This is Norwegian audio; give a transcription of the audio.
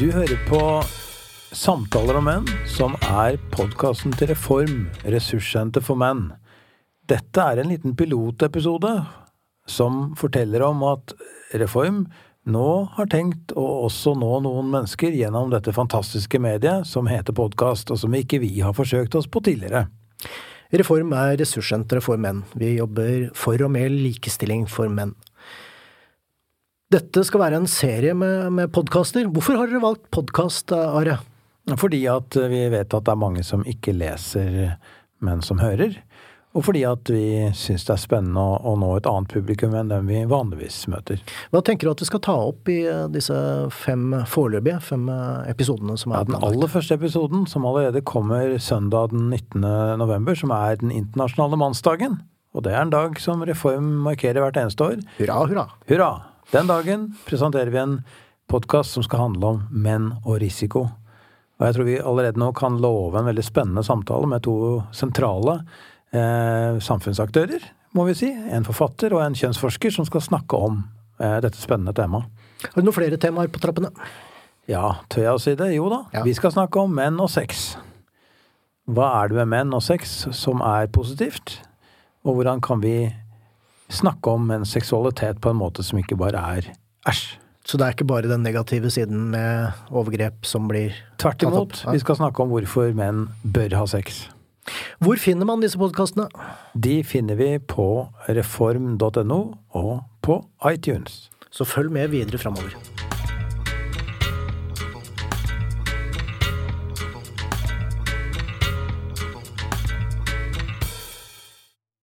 Du hører på Samtaler om menn, som er podkasten til Reform, ressurssenter for menn. Dette er en liten pilotepisode som forteller om at Reform nå har tenkt å også nå noen mennesker gjennom dette fantastiske mediet som heter podkast, og som ikke vi har forsøkt oss på tidligere. Reform er ressurssenteret for menn. Vi jobber for og med likestilling for menn. Dette skal være en serie med, med podkaster. Hvorfor har dere valgt podkast, Are? Fordi at vi vet at det er mange som ikke leser, men som hører. Og fordi at vi syns det er spennende å, å, nå et annet publikum enn dem vi vanligvis møter. Hva tenker du at vi skal ta opp i eh, disse fem foreløpige fem eh, episodene som er ja, Den aller første episoden, som allerede kommer søndag den 19. november, som er den internasjonale mannsdagen. Og det er en dag som Reform markerer hvert eneste år. Hurra, hurra. Hurra! Den dagen presenterer vi en podkast som skal handle om menn og risiko. Og jeg tror vi allerede nå kan love en veldig spennende samtale med to sentrale eh, samfunnsaktører, må vi si. En forfatter og en kjønnsforsker som skal snakke om eh, dette spennende temaet. Har du noen flere temaer på trappene? Ja, tør jeg å si det? Jo da. Ja. Vi skal snakke om menn og sex. Hva er det med menn og sex som er positivt? Og hvordan kan vi snakke om en seksualitet på en måte som ikke bare er æsj? Så det er ikke bare den negative siden med overgrep som blir Tvert imot. Vi skal snakke om hvorfor menn bør ha sex. Hvor finner man disse podkastene? De finner vi på reform.no og på iTunes. Så følg med videre framover.